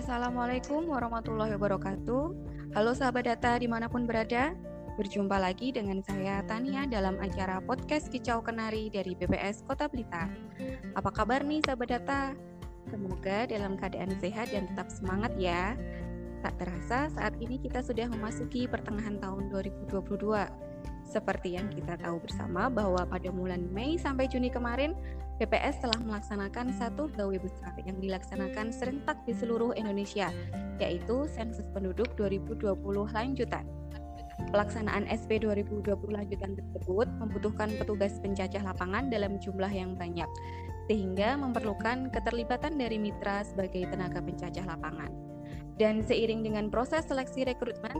Assalamualaikum warahmatullahi wabarakatuh. Halo sahabat data di mana pun berada, berjumpa lagi dengan saya Tania dalam acara podcast Kicau Kenari dari BPS Kota Blitar. Apa kabar nih sahabat data? Semoga dalam keadaan sehat dan tetap semangat ya. Tak terasa saat ini kita sudah memasuki pertengahan tahun 2022 seperti yang kita tahu bersama bahwa pada bulan Mei sampai Juni kemarin, BPS telah melaksanakan satu gawe besar yang dilaksanakan serentak di seluruh Indonesia, yaitu Sensus Penduduk 2020 lanjutan. Pelaksanaan SP 2020 lanjutan tersebut membutuhkan petugas pencacah lapangan dalam jumlah yang banyak, sehingga memerlukan keterlibatan dari mitra sebagai tenaga pencacah lapangan. Dan seiring dengan proses seleksi rekrutmen,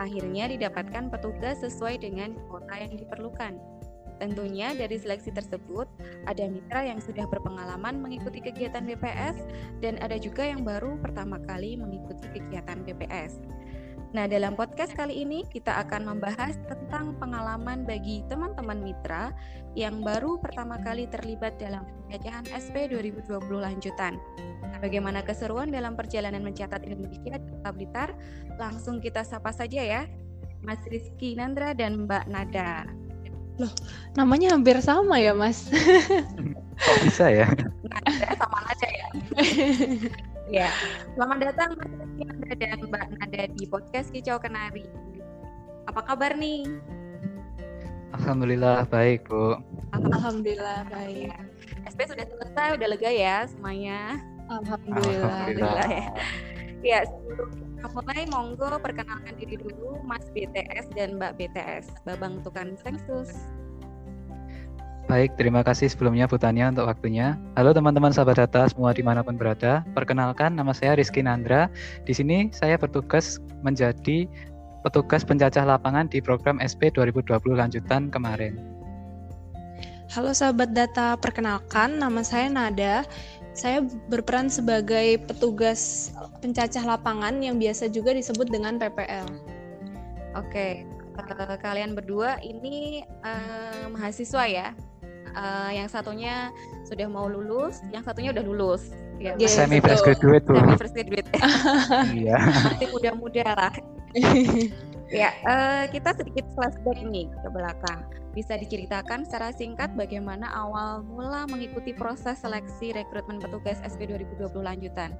akhirnya didapatkan petugas sesuai dengan kuota yang diperlukan. Tentunya dari seleksi tersebut ada mitra yang sudah berpengalaman mengikuti kegiatan BPS dan ada juga yang baru pertama kali mengikuti kegiatan BPS. Nah, dalam podcast kali ini kita akan membahas tentang pengalaman bagi teman-teman mitra yang baru pertama kali terlibat dalam penjajahan SP 2020 lanjutan. Bagaimana keseruan dalam perjalanan mencatat Indonesia di Kota Blitar? Langsung kita sapa saja ya, Mas Rizky Nandra dan Mbak Nada. Loh, namanya hampir sama ya, Mas? Kok bisa ya? Nada sama aja ya. Ya, selamat datang Mas Nada dan Mbak Nada di podcast Kicau Kenari. Apa kabar nih? Alhamdulillah baik, Bu. Alhamdulillah baik. SP sudah selesai, udah lega ya semuanya. Alhamdulillah. Alhamdulillah ya. Ya, mulai monggo perkenalkan diri dulu Mas BTS dan Mbak BTS, Babang Tukang Sensus. Baik, terima kasih sebelumnya Bu Tania untuk waktunya. Halo teman-teman sahabat data semua di mana pun berada. Perkenalkan, nama saya Rizky Nandra. Di sini saya bertugas menjadi petugas pencacah lapangan di program SP 2020 lanjutan kemarin. Halo sahabat data, perkenalkan nama saya Nada. Saya berperan sebagai petugas pencacah lapangan yang biasa juga disebut dengan PPL. Oke, uh, kalian berdua ini uh, mahasiswa ya? Uh, yang satunya sudah mau lulus, yang satunya udah lulus. Ya, yes, semi fresh graduate tuh. Semi fresh graduate. Iya. Masih muda-muda lah. ya, uh, kita sedikit flashback nih ke belakang. Bisa diceritakan secara singkat bagaimana awal mula mengikuti proses seleksi rekrutmen petugas SP 2020 lanjutan?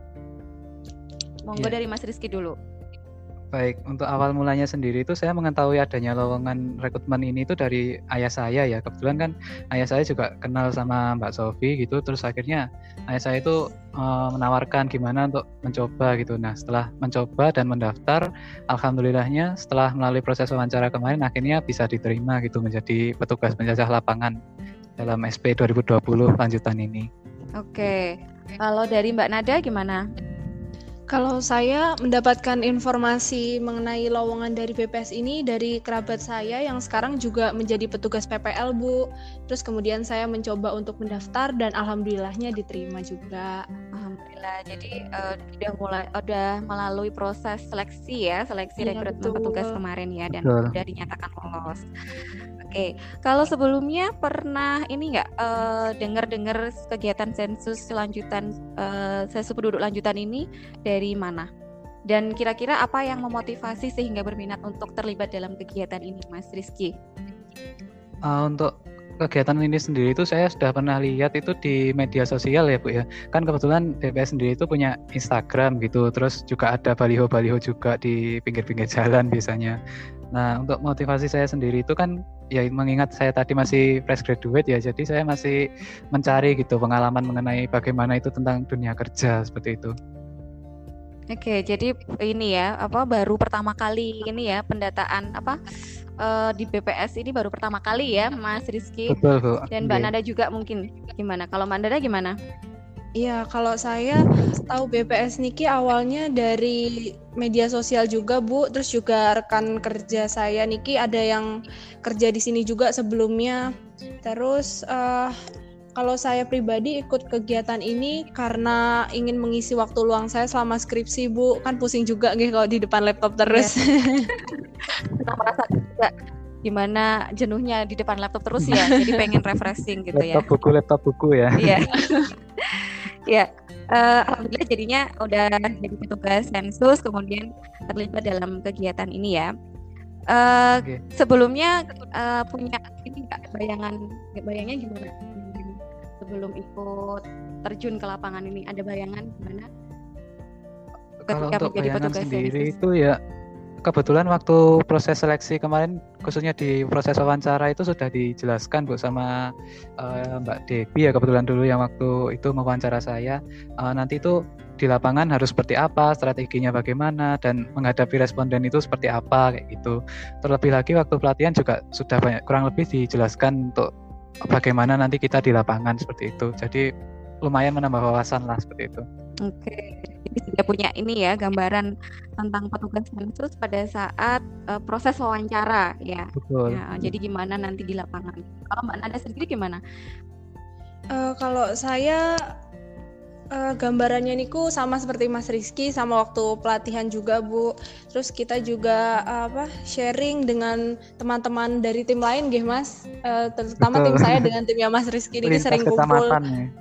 Monggo yeah. dari Mas Rizky dulu. Baik, untuk awal mulanya sendiri itu saya mengetahui adanya lowongan rekrutmen ini itu dari ayah saya ya. Kebetulan kan ayah saya juga kenal sama Mbak Sofi gitu. Terus akhirnya ayah saya itu uh, menawarkan gimana untuk mencoba gitu. Nah, setelah mencoba dan mendaftar, alhamdulillahnya setelah melalui proses wawancara kemarin akhirnya bisa diterima gitu menjadi petugas penjajah lapangan dalam SP 2020 lanjutan ini. Oke. Kalau dari Mbak Nada gimana? Kalau saya mendapatkan informasi mengenai lowongan dari BPS ini dari kerabat saya yang sekarang juga menjadi petugas PPL, Bu. Terus kemudian saya mencoba untuk mendaftar dan alhamdulillahnya diterima juga. Alhamdulillah. Jadi uh, udah mulai udah melalui proses seleksi ya, seleksi ya, rekrutmen petugas kemarin ya dan betul. sudah dinyatakan lolos. Oke, kalau sebelumnya pernah ini nggak uh, dengar-dengar kegiatan sensus lanjutan uh, sensus penduduk lanjutan ini dari mana? Dan kira-kira apa yang memotivasi sehingga berminat untuk terlibat dalam kegiatan ini, Mas Rizky? Uh, untuk kegiatan ini sendiri itu saya sudah pernah lihat itu di media sosial ya Bu ya. Kan kebetulan DPS sendiri itu punya Instagram gitu, terus juga ada baliho-baliho juga di pinggir-pinggir jalan biasanya. Nah, untuk motivasi saya sendiri itu kan ya mengingat saya tadi masih fresh graduate ya, jadi saya masih mencari gitu pengalaman mengenai bagaimana itu tentang dunia kerja seperti itu. Oke, jadi ini ya, apa baru pertama kali ini ya pendataan apa uh, di BPS ini baru pertama kali ya, Mas Rizky. Betul, Bu. Dan Mbak yeah. Nada juga mungkin gimana? Kalau Mbak Nada gimana? Iya, kalau saya tahu BPS Niki awalnya dari media sosial juga, Bu. Terus juga rekan kerja saya Niki ada yang kerja di sini juga sebelumnya. Terus uh, kalau saya pribadi ikut kegiatan ini karena ingin mengisi waktu luang saya selama skripsi, Bu. Kan pusing juga nih kalau di depan laptop terus. Ya. Kita merasa juga gimana jenuhnya di depan laptop terus ya. Jadi pengen refreshing gitu laptop ya. Laptop buku, laptop buku ya. Iya. ya uh, alhamdulillah jadinya udah jadi petugas sensus kemudian terlibat dalam kegiatan ini ya. Uh, okay. Sebelumnya uh, punya ini nggak bayangan bayangnya gimana sebelum ikut terjun ke lapangan ini ada bayangan gimana? Kalau untuk bayangan sendiri sensus? itu ya kebetulan waktu proses seleksi kemarin khususnya di proses wawancara itu sudah dijelaskan Bu sama uh, Mbak Debi ya kebetulan dulu yang waktu itu mewawancara saya. Uh, nanti itu di lapangan harus seperti apa strateginya bagaimana dan menghadapi responden itu seperti apa kayak gitu. Terlebih lagi waktu pelatihan juga sudah banyak kurang lebih dijelaskan untuk bagaimana nanti kita di lapangan seperti itu. Jadi lumayan menambah wawasan lah seperti itu. Oke, jadi sudah punya ini ya gambaran tentang petugas sensus pada saat uh, proses wawancara ya. Betul. Ya, jadi gimana nanti di lapangan? Kalau Mbak Nada sendiri gimana? Uh, kalau saya uh, gambarannya niku sama seperti Mas Rizky sama waktu pelatihan juga Bu. Terus kita juga uh, apa sharing dengan teman-teman dari tim lain, gih Mas. Uh, terutama Betul. tim saya dengan timnya Mas Rizky ini sering kumpul. Ya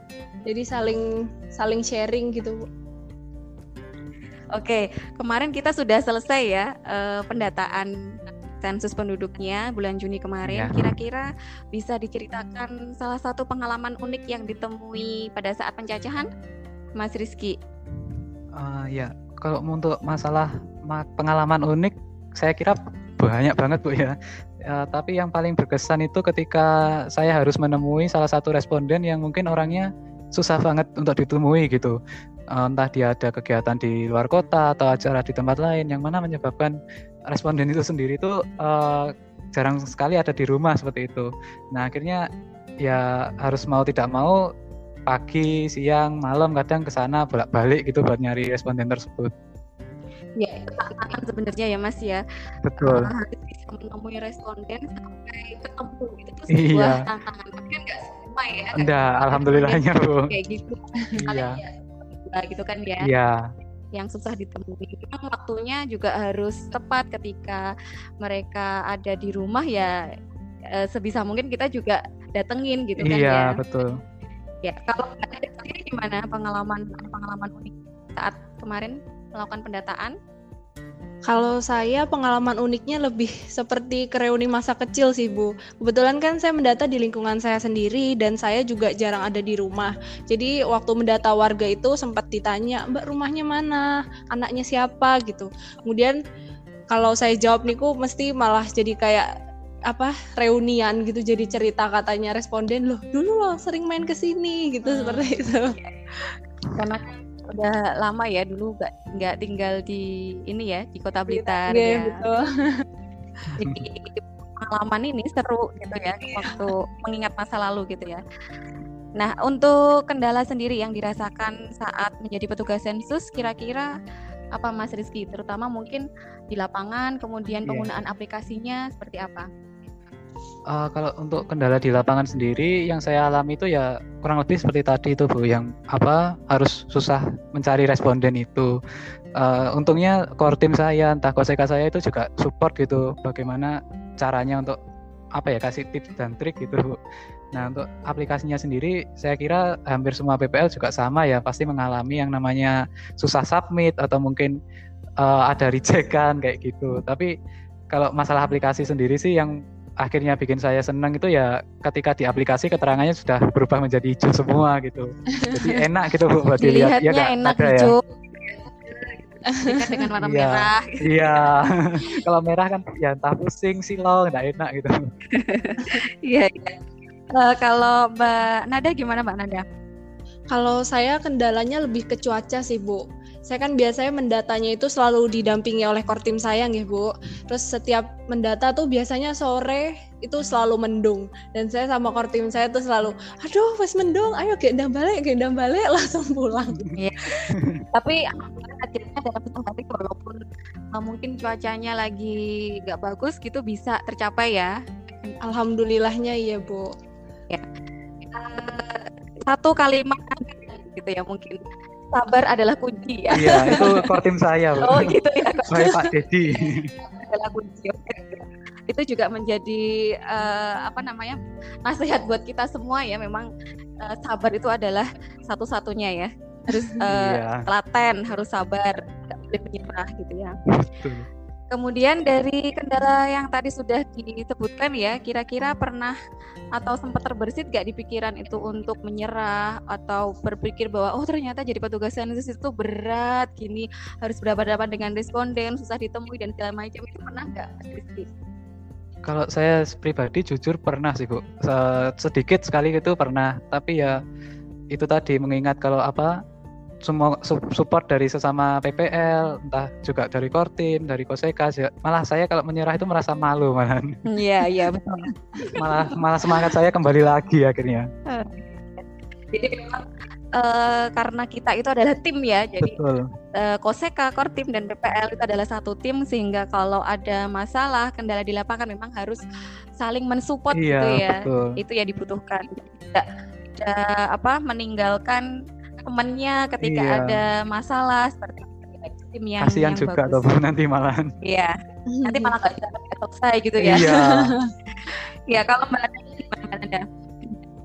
jadi saling saling sharing gitu bu Oke, kemarin kita sudah selesai ya uh, pendataan sensus penduduknya bulan Juni kemarin. Ya. Kira-kira bisa diceritakan salah satu pengalaman unik yang ditemui pada saat penjajahan, Mas Rizky? Uh, ya, kalau untuk masalah pengalaman unik, saya kira banyak banget bu ya. ya. Tapi yang paling berkesan itu ketika saya harus menemui salah satu responden yang mungkin orangnya susah banget untuk ditemui gitu uh, entah dia ada kegiatan di luar kota atau acara di tempat lain yang mana menyebabkan responden itu sendiri itu uh, jarang sekali ada di rumah seperti itu nah akhirnya ya harus mau tidak mau pagi siang malam kadang ke sana bolak-balik gitu buat nyari responden tersebut ya itu tantangan sebenarnya ya mas ya betul uh, harus bisa menemui responden sampai ketemu itu tuh sebuah iya. tantangan tapi kan nggak semua ya enggak alhamdulillahnya bu kayak gitu iya ya, gitu kan ya iya yang susah ditemui. Memang waktunya juga harus tepat ketika mereka ada di rumah ya e, sebisa mungkin kita juga datengin gitu kan iya, ya. Iya, betul. Ya, kalau ada sendiri gimana pengalaman pengalaman unik saat kemarin melakukan pendataan? Kalau saya pengalaman uniknya lebih seperti kereuni masa kecil sih Bu. Kebetulan kan saya mendata di lingkungan saya sendiri dan saya juga jarang ada di rumah. Jadi waktu mendata warga itu sempat ditanya, Mbak rumahnya mana? Anaknya siapa? gitu. Kemudian kalau saya jawab niku mesti malah jadi kayak apa reunian gitu jadi cerita katanya responden loh dulu loh sering main ke sini gitu hmm. seperti itu karena udah lama ya dulu nggak nggak tinggal di ini ya di kota Blitar yeah, ya. betul. Jadi pengalaman ini seru gitu ya iya. waktu mengingat masa lalu gitu ya. Nah untuk kendala sendiri yang dirasakan saat menjadi petugas sensus kira-kira apa Mas Rizky terutama mungkin di lapangan kemudian iya. penggunaan yeah. aplikasinya seperti apa? Uh, kalau untuk kendala di lapangan sendiri yang saya alami itu ya kurang lebih seperti tadi itu Bu yang apa harus susah mencari responden itu. Uh, untungnya core tim saya entah koseka saya itu juga support gitu bagaimana caranya untuk apa ya kasih tips dan trik gitu Bu. Nah untuk aplikasinya sendiri saya kira hampir semua PPL juga sama ya pasti mengalami yang namanya susah submit atau mungkin uh, ada rejekan kayak gitu. Tapi kalau masalah aplikasi sendiri sih yang akhirnya bikin saya senang itu ya ketika di aplikasi keterangannya sudah berubah menjadi hijau semua gitu. Jadi enak gitu buat dilihat. Ya, enak ada hijau. Ya. dengan warna iya, merah. Iya. Kalau merah kan ya entah pusing, silau, enggak enak gitu. Iya, iya. Uh, kalau Mbak Nada gimana Mbak Nada? Kalau saya kendalanya lebih ke cuaca sih Bu saya kan biasanya mendatanya itu selalu didampingi oleh core tim saya nih Bu. Terus setiap mendata tuh biasanya sore itu selalu mendung dan saya sama core tim saya tuh selalu aduh pas mendung ayo gendam balik gendam balik langsung pulang. Iya. Tapi akhirnya dalam satu hari walaupun uh, mungkin cuacanya lagi gak bagus gitu bisa tercapai ya. Alhamdulillahnya iya Bu. Ya. Uh, satu kalimat gitu ya mungkin sabar adalah kunci ya. Iya, itu core tim saya. Oh gitu ya. Saya Pak Dedi. adalah kunci. Itu juga menjadi uh, apa namanya nasihat buat kita semua ya. Memang uh, sabar itu adalah satu-satunya ya. harus uh, iya. telaten harus sabar nggak boleh menyerah gitu ya Betul. Kemudian dari kendala yang tadi sudah disebutkan ya, kira-kira pernah atau sempat terbersit gak di pikiran itu untuk menyerah atau berpikir bahwa oh ternyata jadi petugas sensus itu berat, gini harus berhadapan dengan responden, susah ditemui dan segala macam itu pernah nggak? Kalau saya pribadi jujur pernah sih bu, sedikit sekali itu pernah, tapi ya itu tadi mengingat kalau apa semua support dari sesama PPL, entah juga dari Kortim, dari Koseka, malah saya kalau menyerah itu merasa malu malah. Iya, iya betul. malah malah semangat saya kembali lagi akhirnya. Jadi memang uh, karena kita itu adalah tim ya, jadi Uh, Koseka, Kortim dan PPL itu adalah satu tim sehingga kalau ada masalah kendala di lapangan memang harus saling mensupport iya, gitu ya. Betul. Itu ya dibutuhkan. Tidak, tidak apa meninggalkan temennya ketika iya. ada masalah seperti tim yang kasihan juga tuh nanti malah iya. Nanti malah nggak bisa selesai gitu ya. Iya. Ya kalau mbak gimana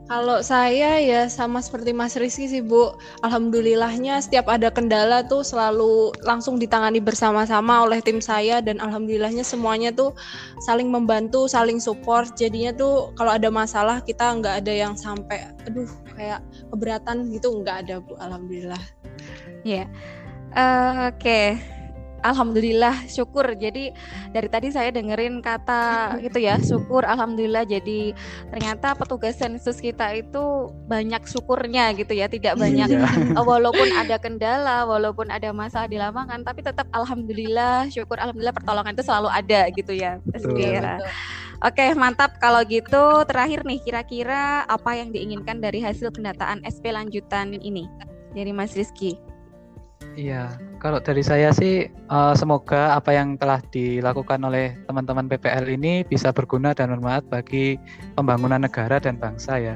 kalau saya ya sama seperti Mas Rizky sih Bu, alhamdulillahnya setiap ada kendala tuh selalu langsung ditangani bersama-sama oleh tim saya dan alhamdulillahnya semuanya tuh saling membantu, saling support. Jadinya tuh kalau ada masalah kita nggak ada yang sampai aduh kayak keberatan gitu nggak ada Bu, alhamdulillah. Iya. Yeah. Uh, Oke. Okay alhamdulillah syukur. Jadi dari tadi saya dengerin kata gitu ya syukur alhamdulillah. Jadi ternyata petugas sensus kita itu banyak syukurnya gitu ya. Tidak banyak iya. walaupun ada kendala walaupun ada masalah di lapangan tapi tetap alhamdulillah syukur alhamdulillah pertolongan itu selalu ada gitu ya Oke mantap. Kalau gitu terakhir nih kira-kira apa yang diinginkan dari hasil pendataan SP lanjutan ini dari Mas Rizky? Iya, kalau dari saya sih uh, semoga apa yang telah dilakukan oleh teman-teman PPL ini bisa berguna dan bermanfaat bagi pembangunan negara dan bangsa ya.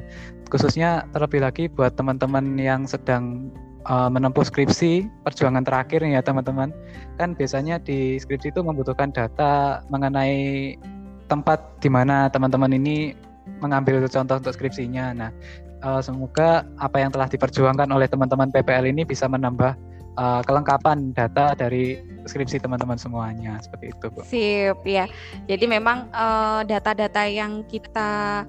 Khususnya terlebih lagi buat teman-teman yang sedang uh, menempuh skripsi perjuangan terakhir ya teman-teman. Kan biasanya di skripsi itu membutuhkan data mengenai tempat di mana teman-teman ini mengambil contoh untuk skripsinya. Nah, uh, semoga apa yang telah diperjuangkan oleh teman-teman PPL ini bisa menambah uh, kelengkapan data dari skripsi teman-teman semuanya seperti itu Bu. Sip ya. Jadi memang uh, data-data yang kita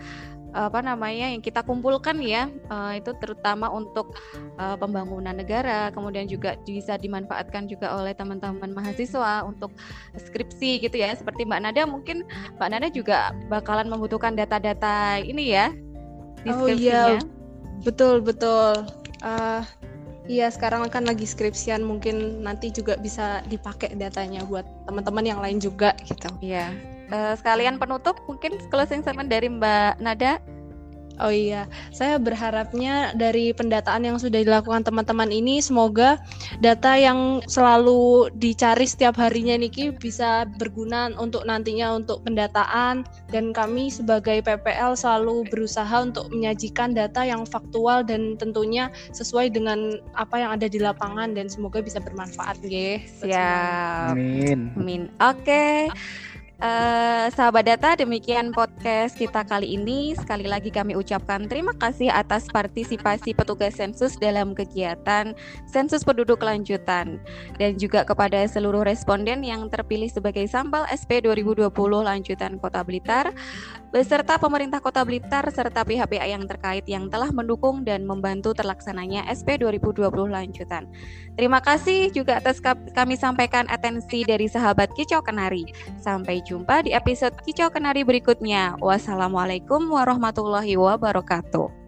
apa namanya yang kita kumpulkan ya uh, itu terutama untuk uh, pembangunan negara kemudian juga bisa dimanfaatkan juga oleh teman-teman mahasiswa untuk skripsi gitu ya seperti Mbak Nada mungkin Mbak Nada juga bakalan membutuhkan data-data ini ya di oh iya betul betul uh, Iya, sekarang kan lagi skripsian, mungkin nanti juga bisa dipakai datanya buat teman-teman yang lain juga gitu. Iya. Uh, sekalian penutup, mungkin closing statement dari Mbak Nada. Oh iya, saya berharapnya dari pendataan yang sudah dilakukan teman-teman ini semoga data yang selalu dicari setiap harinya Niki bisa berguna untuk nantinya untuk pendataan dan kami sebagai PPL selalu berusaha untuk menyajikan data yang faktual dan tentunya sesuai dengan apa yang ada di lapangan dan semoga bisa bermanfaat nggih. Siap. Amin. Amin. Oke. Okay. Uh, sahabat data, demikian podcast kita kali ini. Sekali lagi kami ucapkan terima kasih atas partisipasi petugas sensus dalam kegiatan sensus penduduk lanjutan dan juga kepada seluruh responden yang terpilih sebagai sampel SP 2020 lanjutan Kota Blitar beserta pemerintah Kota Blitar serta pihak-pihak yang terkait yang telah mendukung dan membantu terlaksananya SP 2020 lanjutan. Terima kasih juga atas kami sampaikan atensi dari sahabat Kicau Kenari. Sampai jumpa jumpa di episode Kicau Kenari berikutnya. Wassalamualaikum warahmatullahi wabarakatuh.